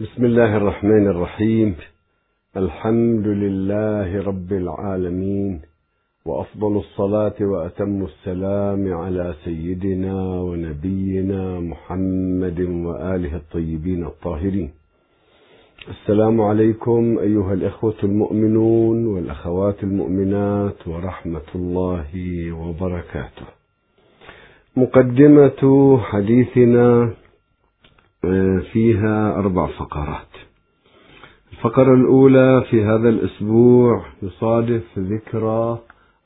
بسم الله الرحمن الرحيم. الحمد لله رب العالمين وأفضل الصلاة وأتم السلام على سيدنا ونبينا محمد وآله الطيبين الطاهرين. السلام عليكم أيها الإخوة المؤمنون والأخوات المؤمنات ورحمة الله وبركاته. مقدمة حديثنا فيها أربع فقرات. الفقرة الأولى في هذا الأسبوع يصادف ذكرى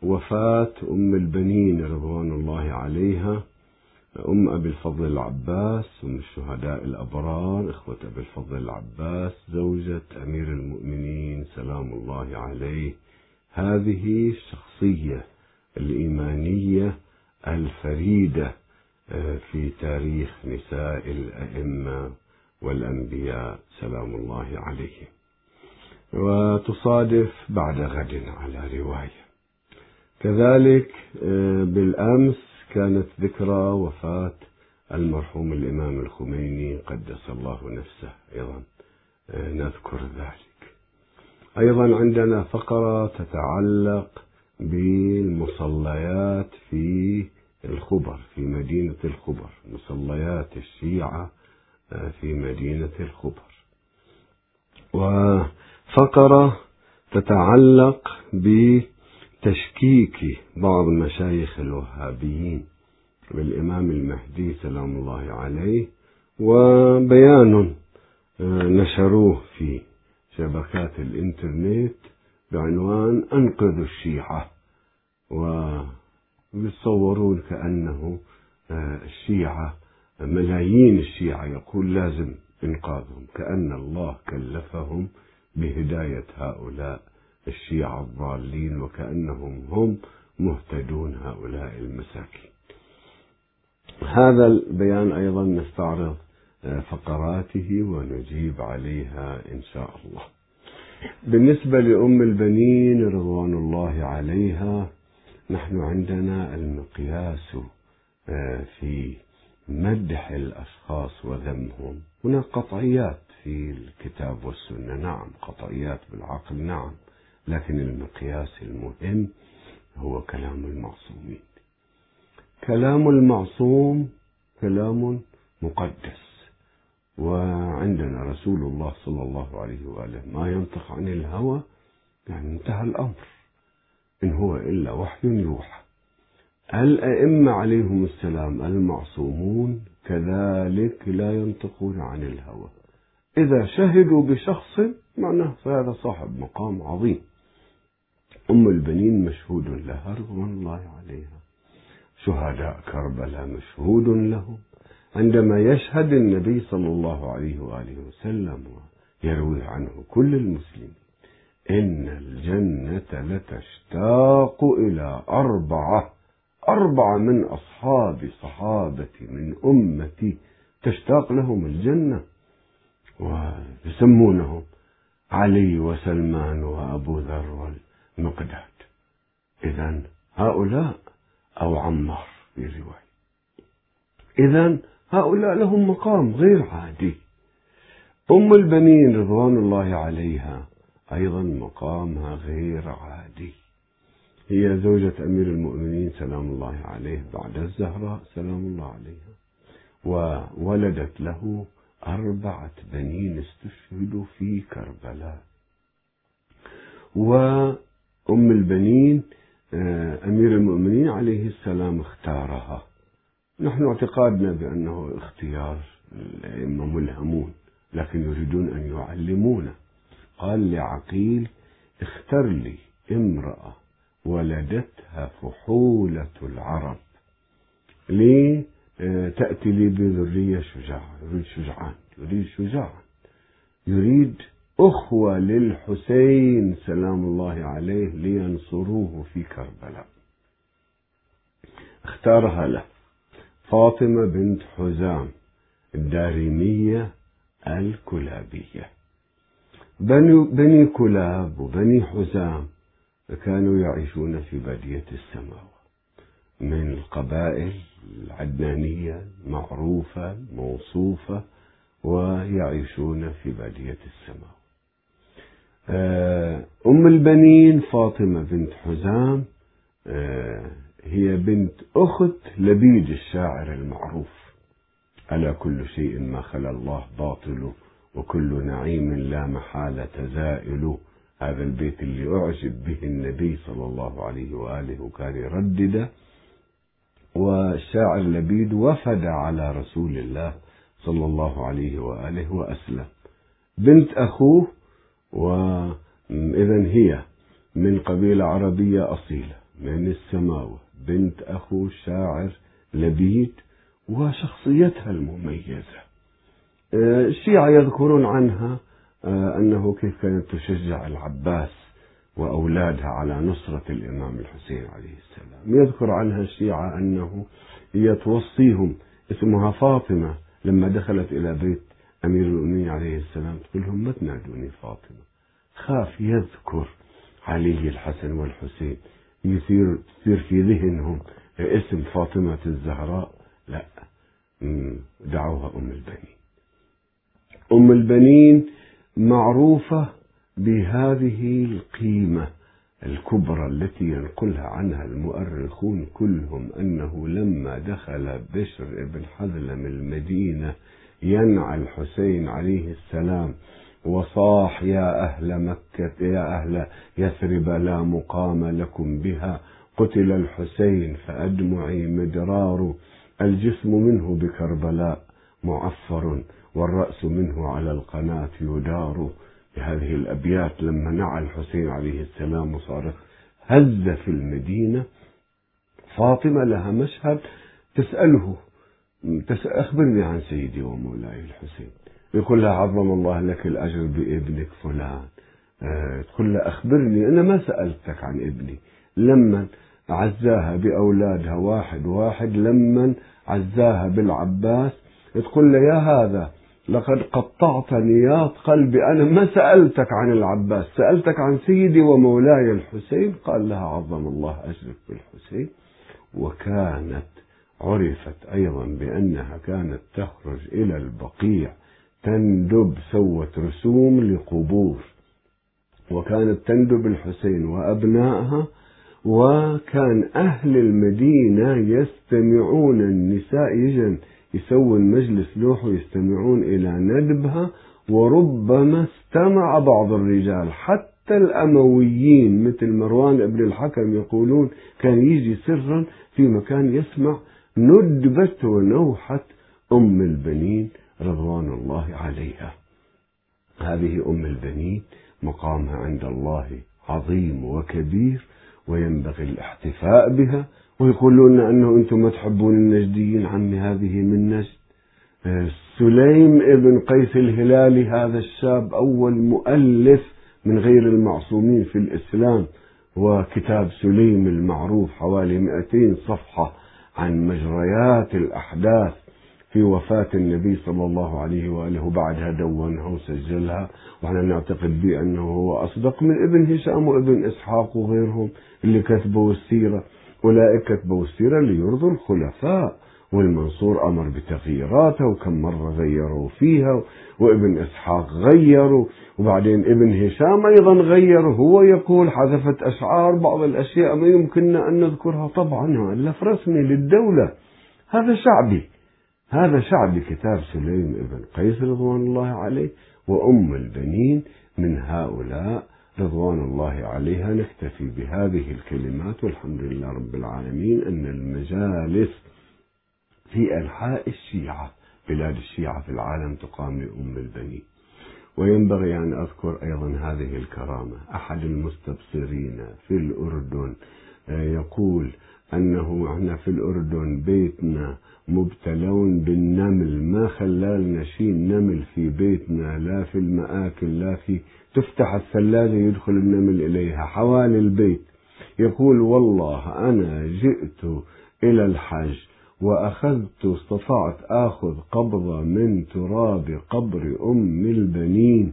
وفاة أم البنين رضوان الله عليها أم أبي الفضل العباس أم الشهداء الأبرار إخوة أبي الفضل العباس زوجة أمير المؤمنين سلام الله عليه. هذه الشخصية الإيمانية الفريدة في تاريخ نساء الأئمة والأنبياء سلام الله عليهم. وتصادف بعد غد على رواية. كذلك بالأمس كانت ذكرى وفاة المرحوم الإمام الخميني قدس الله نفسه أيضا. نذكر ذلك. أيضا عندنا فقرة تتعلق بالمصليات في الخبر في مدينة الخبر مصليات الشيعة في مدينة الخبر. وفقرة تتعلق بتشكيك بعض مشايخ الوهابيين بالإمام المهدي سلام الله عليه وبيان نشروه في شبكات الإنترنت بعنوان أنقذوا الشيعة. و يتصورون كأنه الشيعة ملايين الشيعة يقول لازم إنقاذهم كأن الله كلفهم بهداية هؤلاء الشيعة الضالين وكأنهم هم مهتدون هؤلاء المساكين. هذا البيان أيضا نستعرض فقراته ونجيب عليها إن شاء الله. بالنسبة لأم البنين رضوان الله عليها نحن عندنا المقياس في مدح الأشخاص وذمهم. هناك قطعيات في الكتاب والسنة. نعم قطعيات بالعقل نعم. لكن المقياس المهم هو كلام المعصومين. كلام المعصوم كلام مقدس. وعندنا رسول الله صلى الله عليه وآله ما ينطق عن الهوى يعني انتهى الأمر. إن هو إلا وحي يوحى. الأئمة عليهم السلام المعصومون كذلك لا ينطقون عن الهوى. إذا شهدوا بشخص معناه فهذا صاحب مقام عظيم. أم البنين مشهود لها رضوان الله عليها. شهداء كربلاء مشهود لهم. عندما يشهد النبي صلى الله عليه وآله وسلم ويروي عنه كل المسلمين. إن الجنة لتشتاق إلى أربعة أربعة من أصحاب صحابتي من أمتي تشتاق لهم الجنة ويسمونهم علي وسلمان وأبو ذر والمقداد. إذا هؤلاء أو عمار في رواية. إذا هؤلاء لهم مقام غير عادي. أم البنين رضوان الله عليها أيضا مقامها غير عادي. هي زوجة أمير المؤمنين سلام الله عليه بعد الزهراء سلام الله عليها. وولدت له أربعة بنين استشهدوا في كربلاء. وأم البنين أمير المؤمنين عليه السلام اختارها. نحن اعتقادنا بأنه اختيار الأئمة ملهمون لكن يريدون أن يعلمونا. قال لعقيل اختر لي امرأة ولدتها فحولة العرب. لي تأتي لي بذرية شجاعة يريد شجعان يريد شجاعا يريد أخوة للحسين سلام الله عليه لينصروه في كربلاء. اختارها له فاطمة بنت حزام الدارمية الكلابية. بني, كلاب وبني حزام كانوا يعيشون في بادية السماوة من القبائل العدنانية المعروفة الموصوفة ويعيشون في بادية السماء. آه، أم البنين فاطمة بنت حزام آه، هي بنت أخت لبيد الشاعر المعروف. ألا كل شيء ما خلا الله باطل وكل نعيم لا محالة زائل هذا البيت اللي أعجب به النبي صلى الله عليه وآله وكان يردده والشاعر لبيد وفد على رسول الله صلى الله عليه وآله وأسلم. بنت أخوه وإذا هي من قبيلة عربية أصيلة من السماوة. بنت أخو الشاعر لبيد وشخصيتها المميزة. الشيعة يذكرون عنها آه، أنه كيف كانت تشجع العباس وأولادها على نصرة الإمام الحسين عليه السلام. يذكر عنها الشيعة أنه هي توصيهم اسمها فاطمة لما دخلت إلى بيت أمير المؤمنين عليه السلام تقول لهم ما تنادوني فاطمة؟ خاف يذكر علي الحسن والحسين. يصير يصير في ذهنهم اسم فاطمة الزهراء؟ لا. دعوها أم البنين. أم البنين معروفة بهذه القيمة الكبرى التي ينقلها عنها المؤرخون كلهم أنه لما دخل بشر بن حذلم المدينة ينعى الحسين عليه السلام وصاح يا أهل مكة يا أهل يثرب لا مقام لكم بها. قتل الحسين فأدمعي مدرار الجسم منه بكربلاء. معفر والرأس منه على القناة يدار. بهذه الأبيات لما نعى الحسين عليه السلام وصارت هز في المدينة. فاطمة لها مشهد تسأله أخبرني عن سيدي ومولاي الحسين. يقول لها عظم الله لك الأجر بابنك فلان. آه، تقول له أخبرني أنا ما سألتك عن ابني. لما عزاها بأولادها واحد واحد لما عزاها بالعباس تقول له يا هذا لقد قطعت نياط قلبي. أنا ما سألتك عن العباس سألتك عن سيدي ومولاي الحسين. قال لها عظم الله أجرك بالحسين. وكانت عرفت أيضا بأنها كانت تخرج إلى البقيع تندب سوت رسوم لقبور. وكانت تندب الحسين وأبنائها وكان أهل المدينة يستمعون النساء يجن يسوون مجلس لوح ويستمعون إلى ندبها وربما استمع بعض الرجال. حتى الأمويين مثل مروان ابن الحكم يقولون كان يجي سرا في مكان يسمع ندبة ونوحة أم البنين رضوان الله عليها. هذه أم البنين مقامها عند الله عظيم وكبير وينبغي الاحتفاء بها. ويقولون أنه أنتم ما تحبون النجديين عمي هذه من نجد. آه، سليم ابن قيس الهلالي هذا الشاب أول مؤلف من غير المعصومين في الإسلام وكتاب سليم المعروف حوالي 200 صفحة عن مجريات الأحداث في وفاة النبي صلى الله عليه وآله وبعدها دونها وسجلها وإحنا نعتقد بأنه هو أصدق من ابن هشام وابن إسحاق وغيرهم اللي كتبوا السيرة. أولئك كتبوا السيرة ليرضوا الخلفاء والمنصور أمر بتغييراتها وكم مرة غيروا فيها وابن إسحاق غيروا وبعدين ابن هشام أيضا غير هو يقول حذفت أشعار بعض الأشياء ما يمكننا أن نذكرها. طبعا ألف رسمي للدولة. هذا شعبي. هذا شعبي كتاب سليم ابن قيس رضوان الله عليه وأم البنين من هؤلاء رضوان الله عليها نكتفي بهذه الكلمات والحمد لله رب العالمين أن المجالس في أنحاء الشيعة بلاد الشيعة في العالم تقام لأم البنين. وينبغي أن أذكر أيضا هذه الكرامة. أحد المستبصرين في الأردن آه، يقول أنه إحنا في الأردن بيتنا مبتلون بالنمل. ما خلالنا شيء نمل في بيتنا لا في المآكل لا في تفتح الثلاجة يدخل النمل إليها حوالي البيت. يقول والله أنا جئت إلى الحج وأخذت استطعت آخذ قبضة من تراب قبر أم البنين.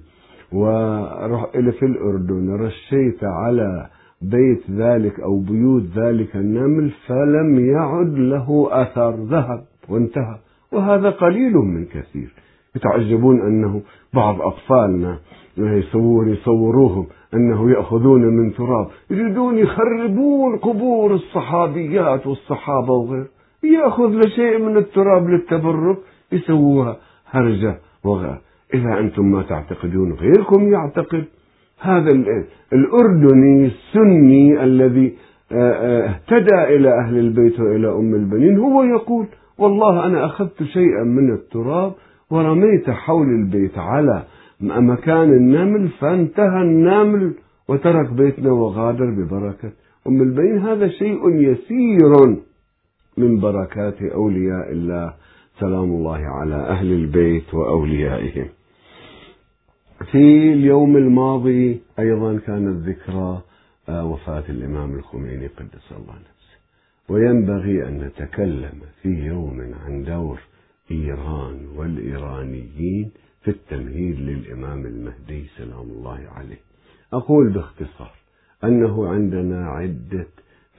ورح إلى في الأردن رشيت على بيت ذلك أو بيوت ذلك النمل فلم يعد له أثر ذهب وانتهى. وهذا قليل من كثير. يتعجبون أنه بعض أطفالنا يصور يصوروهم أنه يأخذون من تراب. يريدون يخربون قبور الصحابيات والصحابة وغير. يأخذ لشيء من التراب للتبرك يسووها هرجة وغير إذا أنتم ما تعتقدون غيركم يعتقد. هذا الأردني السني الذي آه، آه، اهتدى إلى أهل البيت وإلى أم البنين. هو يقول والله أنا أخذت شيئا من التراب ورميت حول البيت على مكان النمل فانتهى النمل وترك بيتنا وغادر ببركة أم البنين. هذا شيء يسير من بركات أولياء الله. سلام الله على أهل البيت وأوليائهم. في اليوم الماضي أيضا كانت ذكرى آه، وفاة الإمام الخميني قدس الله نفسه. وينبغي أن نتكلم في يوم عن دور إيران والإيرانيين في التمهيد للإمام المهدي سلام الله عليه. أقول باختصار أنه عندنا عدة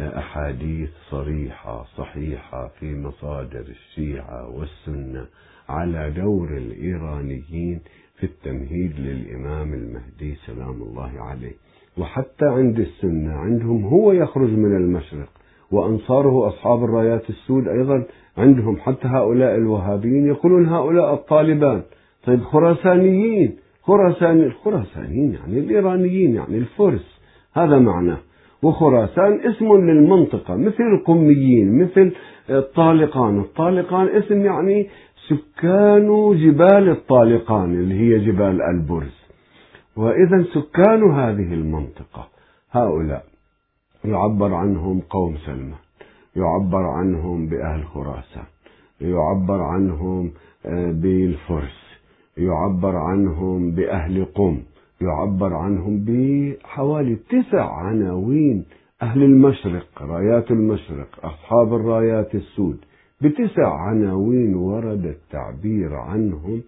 أحاديث صريحة صحيحة في مصادر الشيعة والسنة على دور الإيرانيين في التمهيد للإمام المهدي سلام الله عليه. وحتى عند السنة عندهم هو يخرج من المشرق وأنصاره أصحاب الرايات السود أيضا عندهم. حتى هؤلاء الوهابيين يقولون هؤلاء الطالبان. طيب خراسانيين خراسان الخراسانيين يعني الإيرانيين يعني الفرس هذا معناه وخراسان اسم للمنطقة مثل القميين مثل الطالقان. الطالقان اسم يعني سكان جبال الطالقان اللي هي جبال البرز. وإذا سكان هذه المنطقة هؤلاء يعبر عنهم قوم سلمان يعبر عنهم بأهل خراسان يعبر عنهم آه، بالفرس يعبر عنهم بأهل قم يعبر عنهم بحوالي تسع عناوين أهل المشرق رايات المشرق أصحاب الرايات السود. بتسع عناوين ورد التعبير عنهم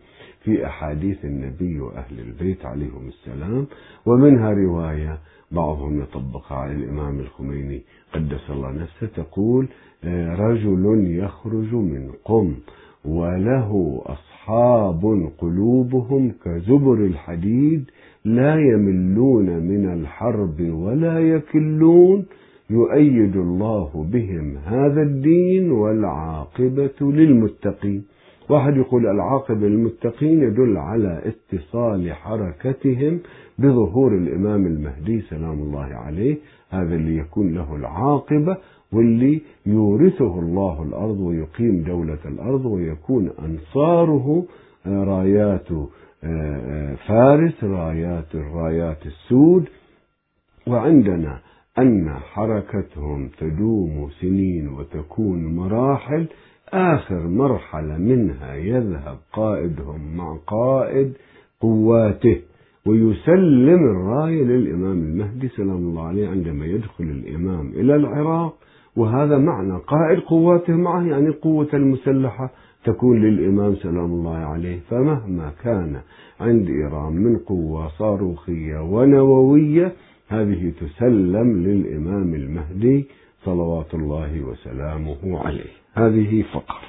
في أحاديث النبي وأهل البيت عليهم السلام ومنها رواية بعضهم يطبقها على الإمام الخميني قدس الله نفسه تقول رجل يخرج من قم وله أصحاب قلوبهم كزبر الحديد لا يملون من الحرب ولا يكلون يؤيد الله بهم هذا الدين والعاقبة للمتقين. واحد يقول العاقبة للمتقين يدل على اتصال حركتهم بظهور الإمام المهدي سلام الله عليه هذا اللي يكون له العاقبة واللي يورثه الله الأرض ويقيم دولة الأرض ويكون أنصاره رايات فارس رايات الرايات السود. وعندنا أن حركتهم تدوم سنين وتكون مراحل آخر مرحلة منها يذهب قائدهم مع قائد قواته ويسلم الراية للإمام المهدي سلام الله عليه عندما يدخل الإمام إلى العراق. وهذا معنى قائد قواته معه يعني القوة المسلحة تكون للإمام سلام الله عليه. فمهما كان عند إيران من قوة صاروخية ونووية هذه تسلم للإمام المهدي صلوات الله وسلامه عليه. هذه فقرة.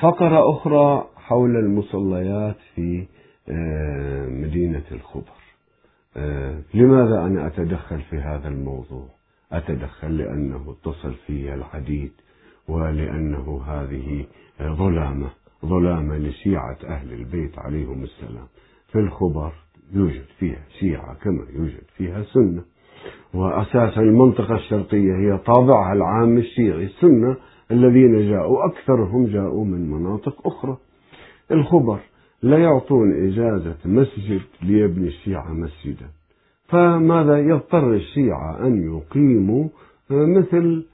فقرة أخرى حول المصليات في آه، مدينة الخبر. آه، لماذا أنا أتدخل في هذا الموضوع؟ أتدخل لأنه اتصل فيه العديد ولأنه هذه ظلامة ظلامة لشيعة أهل البيت عليهم السلام. في الخبر يوجد فيها شيعة كما يوجد فيها سنة. وأساسا المنطقة الشرقية هي طابعها العام الشيعي السنة الذين جاءوا أكثرهم جاءوا من مناطق أخرى. الخبر لا يعطون إجازة مسجد ليبني الشيعة مسجدا. فماذا يضطر الشيعة أن يقيموا؟ مثل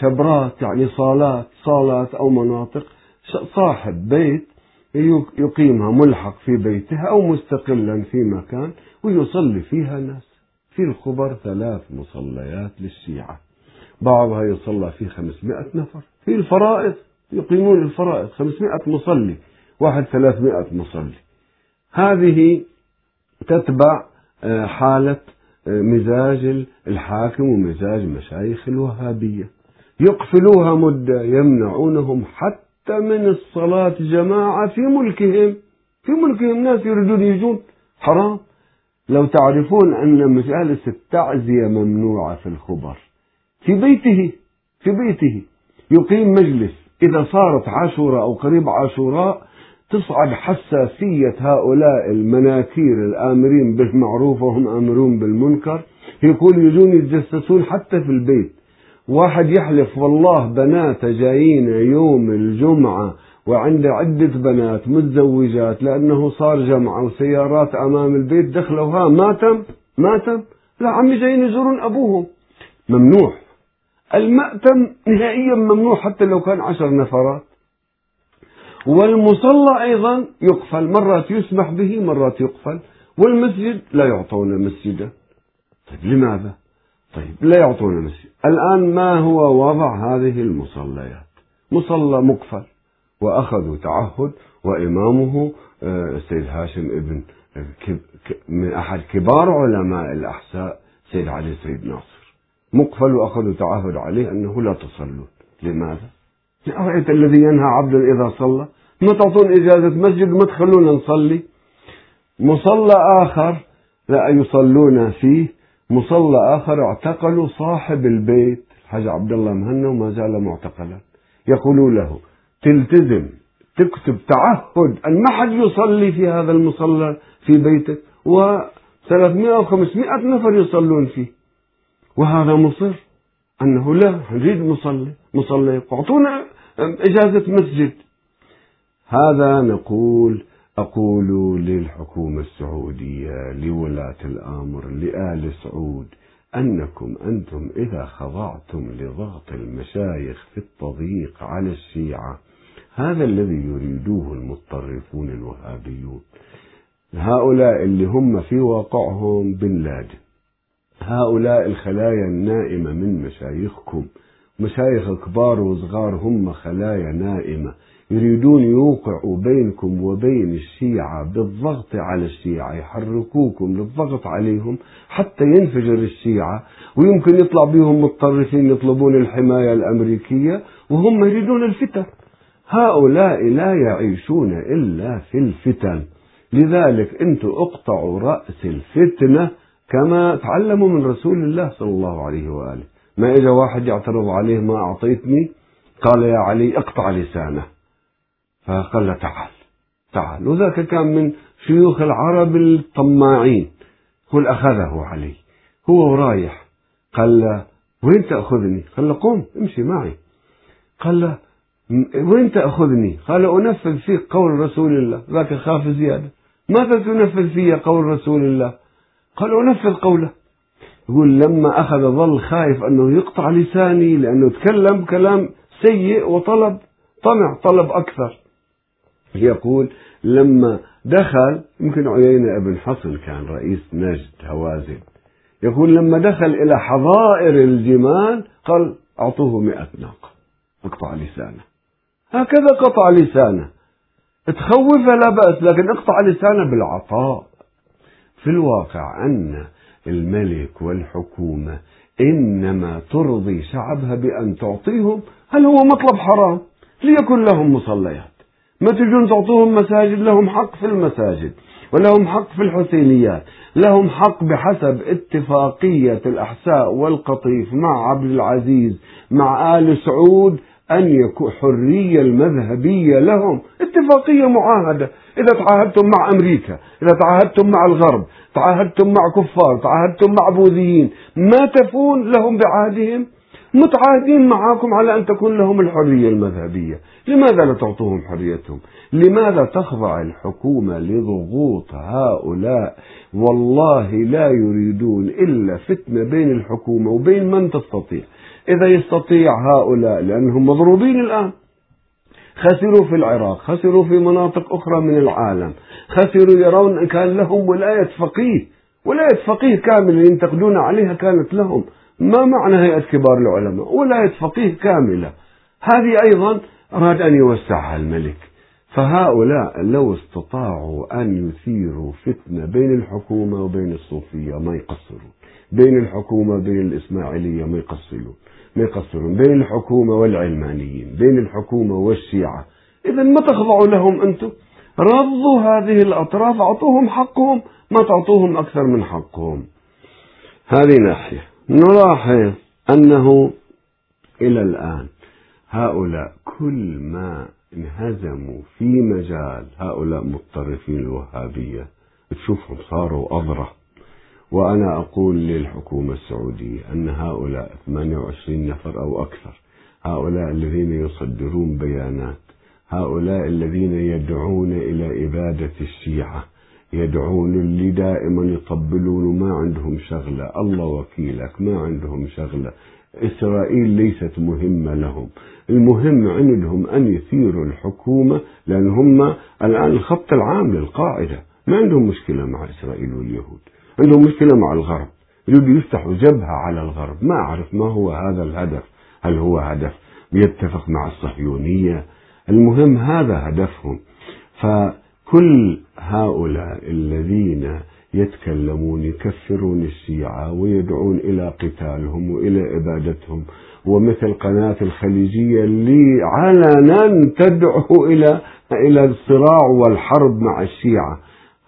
شبرات يعني صالات صالات أو مناطق صاحب بيت يقيمها ملحق في بيته أو مستقلا في مكان ويصلي فيها ناس في الخبر ثلاث مصليات للشيعة. بعضها يصلى فيه 500 نفر. في الفرائض يقيمون الفرائض. 500 مصلي واحد 300 مصلي. هذه تتبع آه، حالة آه، مزاج الحاكم ومزاج مشايخ الوهابية. يقفلوها مدة يمنعونهم حتى من الصلاة جماعة في ملكهم. في ملكهم ناس يريدون يجون. حرام. لو تعرفون أن مجالس التعزية ممنوعة في الخبر. في بيته. في بيته. يقيم مجلس. إذا صارت عاشوراء أو قريب عاشوراء تصعد حساسية هؤلاء المناكير الآمرين بالمعروف وهم آمرون بالمنكر. يقول يجون يتجسسون حتى في البيت. واحد يحلف والله بنات جايين يوم الجمعة وعنده عدة بنات متزوجات لأنه صار جمعة وسيارات أمام البيت دخلوا ها ما تم ما تم لا عمي جايين يزورون أبوهم. ممنوع. المأتم نهائيا ممنوع حتى لو كان عشر نفرات. والمصلى أيضا يقفل. مرات يسمح به مرات يقفل. والمسجد لا يعطون مسجدا. طيب لماذا؟ طيب لا يعطون مسجد الآن ما هو وضع هذه المصليات؟ مصلى مقفل وأخذوا تعهد وإمامه السيد آه، هاشم ابن من أحد كبار علماء الأحساء سيد علي سيد ناصر. مقفل وأخذوا تعهد عليه أنه لا تصلون. لماذا؟ أرأيت الذي ينهى عبدا إذا صلى؟ ما تعطون إجازة مسجد؟ ما تخلونا نصلي. مصلى آخر لا يصلون فيه مصلى آخر اعتقلوا صاحب البيت الحاج عبد الله مهنا وما زال معتقلا. يقولوا له تلتزم تكتب تعهد أن ما حد يصلي في هذا المصلى في بيتك و 300 أو 500 نفر يصلون فيه. وهذا مصر أنه لا نريد مصلي مصلي أعطونا إجازة مسجد. هذا نقول أقول للحكومة السعودية لولاة الأمر لآل سعود أنكم أنتم إذا خضعتم لضغط المشايخ في التضييق على الشيعة. هذا الذي يريدوه المتطرفون الوهابيون. هؤلاء اللي هم في واقعهم بن لادن. هؤلاء الخلايا النائمة من مشايخكم. مشايخ كبار وصغار هم خلايا نائمة. يريدون يوقعوا بينكم وبين الشيعة بالضغط على الشيعة يحركوكم للضغط عليهم حتى ينفجر الشيعة ويمكن يطلع بهم متطرفين يطلبون الحماية الأمريكية وهم يريدون الفتن. هؤلاء لا يعيشون إلا في الفتن. لذلك أنتم اقطعوا رأس الفتنة كما تعلموا من رسول الله صلى الله عليه وآله. ما إذا واحد يعترض عليه ما أعطيتني؟ قال يا علي اقطع لسانه. فقال له تعال تعال. وذاك كان من شيوخ العرب الطماعين. قل أخذه علي. هو رايح. قال له وين تأخذني؟ قال له قم امشي معي. قال له وين تأخذني؟ قال أنفذ فيك قول رسول الله. ذاك خاف زيادة. ماذا تنفذ في قول رسول الله؟ قال أنفذ قوله. يقول لما أخذ ظل خايف أنه يقطع لساني لأنه تكلم كلام سيء وطلب طمع طلب أكثر. يقول لما دخل يمكن عيينة ابن حصن كان رئيس نجد هوازن. يقول لما دخل إلى حظائر الجمال قال أعطوه مئة ناقة اقطع لسانه. هكذا قطع لسانه. تخوفه لا بأس لكن اقطع لسانه بالعطاء. في الواقع أن الملك والحكومة إنما ترضي شعبها بأن تعطيهم هل هو مطلب حرام؟ ليكن لهم مصليات. ما تجون تعطوهم مساجد؟ لهم حق في المساجد ولهم حق في الحسينيات. لهم حق بحسب اتفاقية الأحساء والقطيف مع عبد العزيز مع آل سعود أن يكون حرية المذهبية لهم. اتفاقية معاهدة. إذا تعاهدتم مع أمريكا إذا تعاهدتم مع الغرب تعاهدتم مع كفار تعاهدتم مع بوذيين ما تفون لهم بعهدهم؟ متعاهدين معكم على أن تكون لهم الحرية المذهبية. لماذا لا تعطوهم حريتهم؟ لماذا تخضع الحكومة لضغوط هؤلاء؟ والله لا يريدون إلا فتنة بين الحكومة وبين من تستطيع. إذا يستطيع هؤلاء لأنهم مضروبين الآن. خسروا في العراق خسروا في مناطق أخرى من العالم. خسروا يرون أن كان لهم ولاية فقيه. ولاية فقيه كاملة ينتقدون عليها كانت لهم. ما معنى هيئة كبار العلماء؟ ولاية فقيه كاملة. هذه أيضا أراد أن يوسعها الملك. فهؤلاء لو استطاعوا أن يثيروا فتنة بين الحكومة وبين الصوفية ما يقصرون. بين الحكومة وبين الإسماعيلية ما يقصرون. ما يقصرون. بين الحكومة والعلمانيين. بين الحكومة والشيعة. إذا ما تخضعوا لهم أنتم؟ رضوا هذه الأطراف أعطوهم حقهم. ما تعطوهم أكثر من حقهم. هذه ناحية. نلاحظ أنه إلى الآن هؤلاء كل ما انهزموا في مجال هؤلاء متطرفين الوهابية تشوفهم صاروا أضرة وأنا أقول للحكومة السعودية أن هؤلاء 28 نفر أو أكثر هؤلاء الذين يصدرون بيانات هؤلاء الذين يدعون إلى إبادة الشيعة يدعون اللي دائما يطبلون ما عندهم شغلة. الله وكيلك ما عندهم شغلة. إسرائيل ليست مهمة لهم. المهم عندهم أن يثيروا الحكومة لأن هم الآن الخط العام للقاعدة. ما عندهم مشكلة مع إسرائيل واليهود. عندهم مشكلة مع الغرب. يريدوا يفتحوا جبهة على الغرب. ما أعرف ما هو هذا الهدف. هل هو هدف يتفق مع الصهيونية؟ المهم هذا هدفهم. فكل هؤلاء الذين يتكلمون يكفرون الشيعة ويدعون إلى قتالهم وإلى إبادتهم ومثل قناة الخليجية اللي علنا تدعو إلى إلى الصراع والحرب مع الشيعة.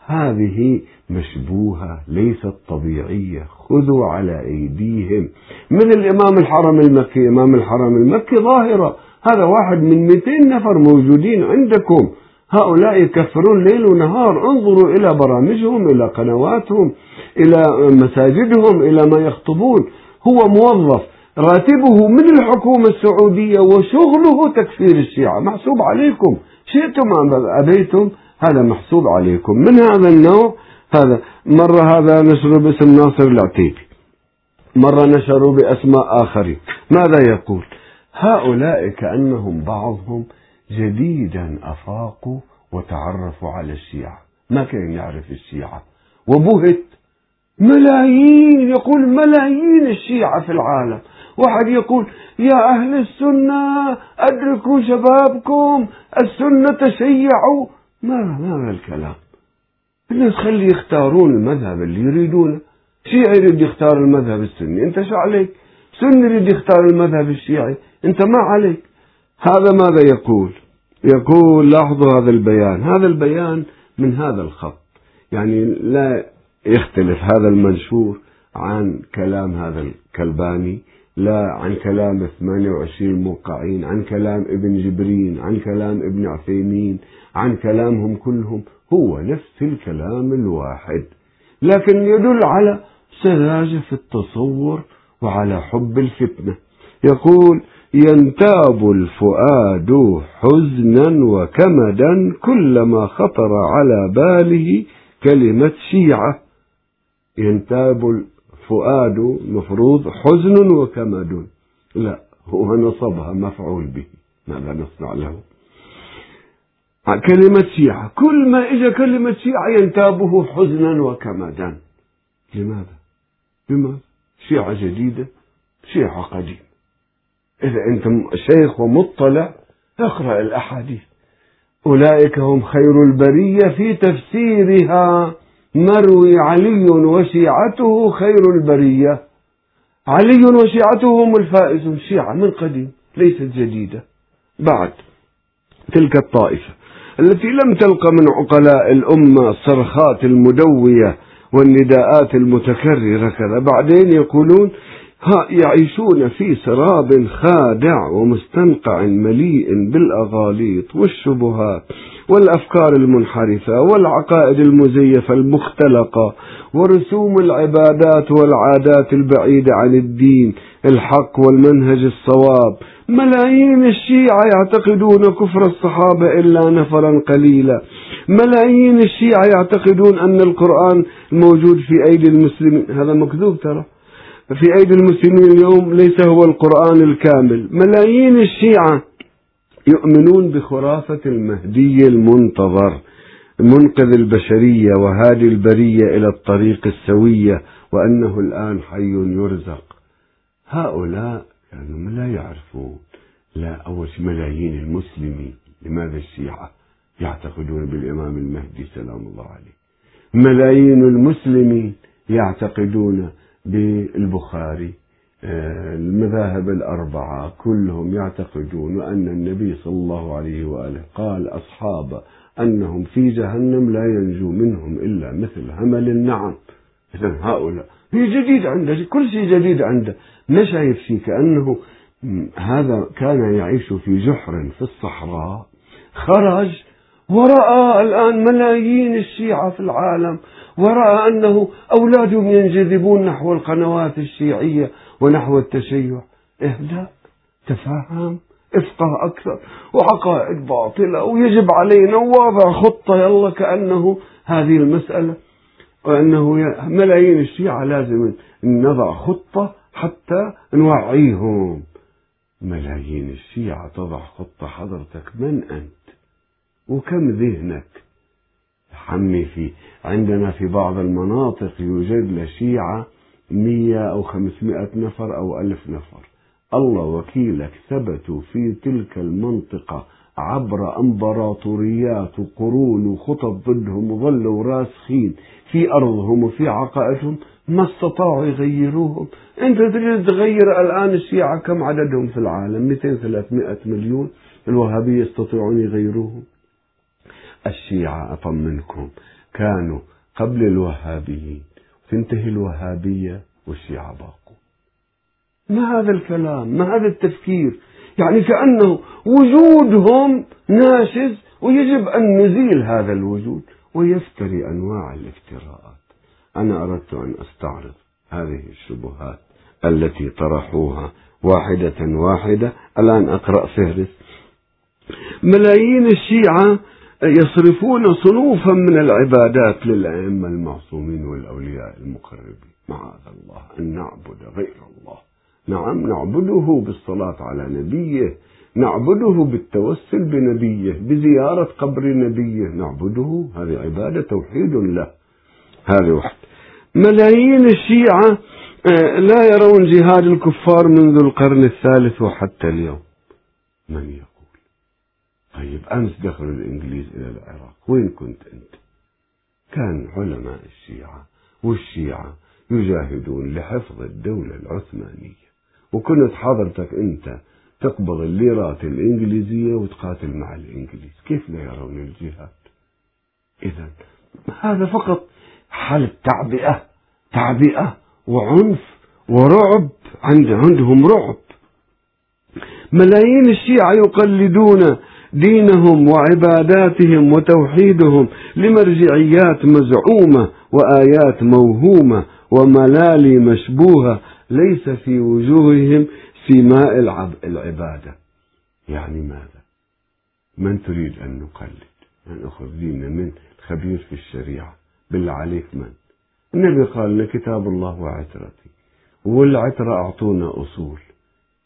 هذه مشبوهة ليست طبيعية خذوا على أيديهم. من الإمام الحرم المكي إمام الحرم المكي ظاهرة هذا واحد من 200 نفر موجودين عندكم. هؤلاء يكفرون ليل ونهار. انظروا إلى برامجهم إلى قنواتهم إلى مساجدهم إلى ما يخطبون. هو موظف راتبه من الحكومة السعودية وشغله تكفير الشيعة. محسوب عليكم. شئتم أم أبيتم؟ هذا محسوب عليكم. من هذا النوع؟ هذا. مرة هذا نشره باسم ناصر العتيبي. مرة نشروا بأسماء آخرين. ماذا يقول؟ هؤلاء كأنهم بعضهم جديدا أفاقوا وتعرفوا على الشيعة. ما كان يعرف الشيعة. وبهت ملايين يقول ملايين الشيعة في العالم. واحد يقول يا أهل السنة أدركوا شبابكم السنة تشيعوا. ما ما الكلام؟ الناس خلي يختارون المذهب اللي يريدونه. شيعي يريد يختار المذهب السني. انت شو عليك؟ سني يريد يختار المذهب الشيعي. انت ما عليك. هذا ماذا يقول؟ يقول لاحظوا هذا البيان. هذا البيان من هذا الخط. يعني لا يختلف هذا المنشور عن كلام هذا الكلباني لا عن كلام 28 موقعين عن كلام ابن جبرين عن كلام ابن عثيمين عن كلامهم كلهم. هو نفس الكلام الواحد. لكن يدل على سذاجة في التصور وعلى حب الفتنة. يقول ينتاب الفؤاد حزنا وكمدا كلما خطر على باله كلمة شيعة. ينتاب الفؤاد مفروض حزن وكمد. لا هو نصبها مفعول به ماذا نصنع له؟ كلمة شيعة كل ما إجا كلمة شيعة ينتابه حزنا وكمدا. لماذا؟ لماذا؟ شيعة جديدة شيعة قديم إذا أنت شيخ ومطلع اقرأ الأحاديث. أولئك هم خير البرية في تفسيرها. مروي علي وشيعته خير البرية. علي وشيعته هم الفائزون شيعة من قديم ليست جديدة. بعد تلك الطائفة التي لم تلق من عقلاء الأمة الصرخات المدوية والنداءات المتكررة كذا. بعدين يقولون يعيشون في سراب خادع ومستنقع مليء بالأغاليط والشبهات والأفكار المنحرفة والعقائد المزيفة المختلقة ورسوم العبادات والعادات البعيدة عن الدين الحق والمنهج الصواب. ملايين الشيعة يعتقدون كفر الصحابة إلا نفرا قليلا. ملايين الشيعة يعتقدون أن القرآن موجود في أيدي المسلمين. هذا مكذوب ترى. في أيدي المسلمين اليوم ليس هو القرآن الكامل. ملايين الشيعة يؤمنون بخرافة المهدي المنتظر منقذ البشرية وهادي البرية إلى الطريق السوية وأنه الآن حي يرزق. هؤلاء كانوا لا يعرفون. لا أول شيء ملايين المسلمين. لماذا الشيعة يعتقدون بالإمام المهدي؟ سلام الله عليه. ملايين المسلمين يعتقدون بالبخاري. آه، المذاهب الأربعة كلهم يعتقدون أن النبي صلى الله عليه وآله قال أصحابه أنهم في جهنم لا ينجو منهم إلا مثل همل النعم. إذا هؤلاء في جديد عنده كل شيء جديد عنده. ما شايف شيء؟ كأنه هذا كان يعيش في جحر في الصحراء. خرج ورأى الآن ملايين الشيعة في العالم. ورأى أنه أولادهم ينجذبون نحو القنوات الشيعية ونحو التشيع. إهدأ تفهم افقه أكثر وعقائد باطلة ويجب علينا وواضع خطة يلا كأنه هذه المسألة وأنه ملايين الشيعة لازم نضع خطة حتى نوعيهم. ملايين الشيعة تضع خطة حضرتك من أنت؟ وكم ذهنك؟ حمي في عندنا في بعض المناطق يوجد لشيعة مية أو خمسمائة نفر أو ألف نفر. الله وكيلك ثبتوا في تلك المنطقة عبر أمبراطوريات وقرون وخطط ضدهم وظلوا راسخين في أرضهم وفي عقائدهم. ما استطاعوا يغيروهم. أنت تريد تغير الآن الشيعة كم عددهم في العالم؟ 200 300 مليون. الوهابية يستطيعون يغيروهم. الشيعة اطمنكم كانوا قبل الوهابيين. تنتهي الوهابية والشيعة باقوا. ما هذا الكلام؟ ما هذا التفكير؟ يعني كأنه وجودهم ناشز ويجب أن نزيل هذا الوجود ويفتري أنواع الافتراءات. أنا أردت أن أستعرض هذه الشبهات التي طرحوها واحدة واحدة. الآن أقرأ فهرس ملايين الشيعة يصرفون صنوفا من العبادات للأئمة المعصومين والأولياء المقربين. معاذ الله أن نعبد غير الله. نعم نعبده بالصلاة على نبيه نعبده بالتوسل بنبيه بزيارة قبر نبيه. نعبده هذه عبادة توحيد له. هذه واحد. ملايين الشيعة آه، لا يرون جهاد الكفار منذ القرن الثالث وحتى اليوم. من يقول طيب أمس دخلوا الإنجليز إلى العراق. وين كنت أنت؟ كان علماء الشيعة والشيعة يجاهدون لحفظ الدولة العثمانية. وكنت حضرتك أنت تقبض الليرات الإنجليزية وتقاتل مع الإنجليز. كيف لا يرون الجهاد؟ إذا هذا فقط حالة تعبئة تعبئة وعنف ورعب عند عندهم رعب. ملايين الشيعة يقلدون دينهم وعباداتهم وتوحيدهم لمرجعيات مزعومة وآيات موهومة وملالي مشبوهة ليس في وجوههم سماء العبادة. يعني ماذا؟ من تريد أن نقلد؟ أن أخذ ديننا من خبير في الشريعة. بالله عليك من؟ النبي قال لنا كتاب الله وعترتي والعترة أعطونا أصول.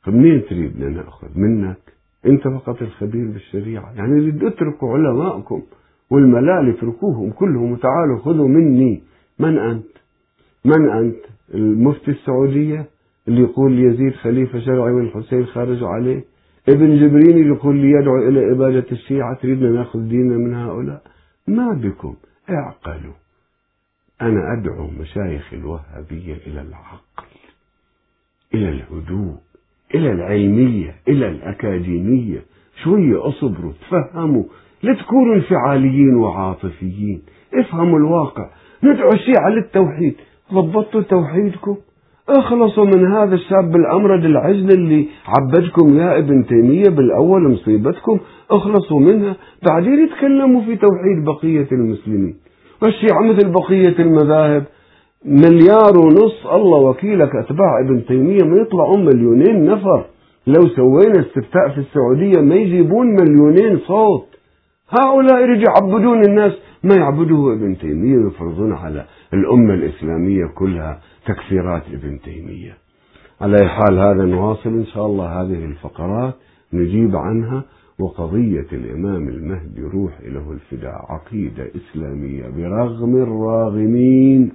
فمنين تريدنا نأخذ؟ منك؟ أنت فقط الخبير بالشريعة. يعني اتركوا علماءكم والملال اتركوهم كلهم وتعالوا خذوا مني. من أنت؟ من أنت؟ المفتي السعودية اللي يقول يزيد خليفة شرعي والحسين خارجوا عليه؟ ابن جبرين اللي يقول لي يدعو إلى إبادة الشيعة تريدنا نأخذ ديننا من هؤلاء؟ ما بكم. اعقلوا. أنا أدعو مشايخ الوهابية إلى العقل إلى الهدوء. إلى العلمية إلى الأكاديمية شوية أصبروا تفهموا لا تكونوا انفعاليين وعاطفيين. افهموا الواقع. ندعو الشيعة للتوحيد. ضبطتوا توحيدكم. اخلصوا من هذا الشاب الأمرد العجل اللي عبدكم يا ابن تيمية بالأول مصيبتكم. اخلصوا منها. بعدين يتكلموا في توحيد بقية المسلمين. والشيعة مثل بقية المذاهب. مليار ونص. الله وكيلك أتباع ابن تيمية ما يطلعون مليونين نفر. لو سوينا استفتاء في السعودية ما يجيبون مليونين صوت. هؤلاء يرجعوا يعبدون الناس. ما يعبده ابن تيمية ويفرضون على الأمة الإسلامية كلها تكفيرات ابن تيمية. على حال هذا نواصل إن شاء الله. هذه الفقرات نجيب عنها وقضية الإمام المهدي روح إله الفداء. عقيدة إسلامية برغم الراغمين.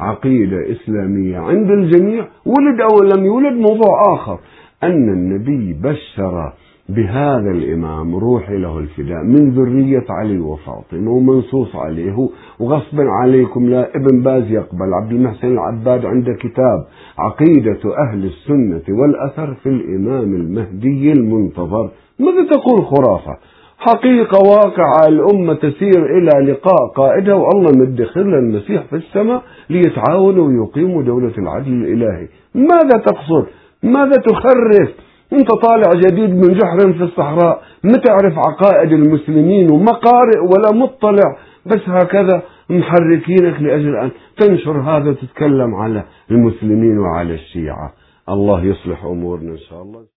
عقيدة إسلامية عند الجميع ولد أو لم يولد موضوع آخر. أن النبي بشر بهذا الإمام روحي له الفداء من ذرية علي وفاطمة ومنصوص عليه وغصبا عليكم لا ابن باز يقبل. عبد المحسن العباد عنده كتاب عقيدة أهل السنة والأثر في الإمام المهدي المنتظر. ماذا تقول خرافة؟ حقيقة واقعة الأمة تسير إلى لقاء قائدها والله مدخر المسيح في السماء ليتعاونوا ويقيموا دولة العدل الإلهي. ماذا تقصد؟ ماذا تخرف؟ أنت طالع جديد من جحر في الصحراء ما تعرف عقائد المسلمين وما قارئ ولا مطلع بس هكذا محركينك لأجل أن تنشر هذا وتتكلم على المسلمين وعلى الشيعة. الله يصلح أمورنا إن شاء الله.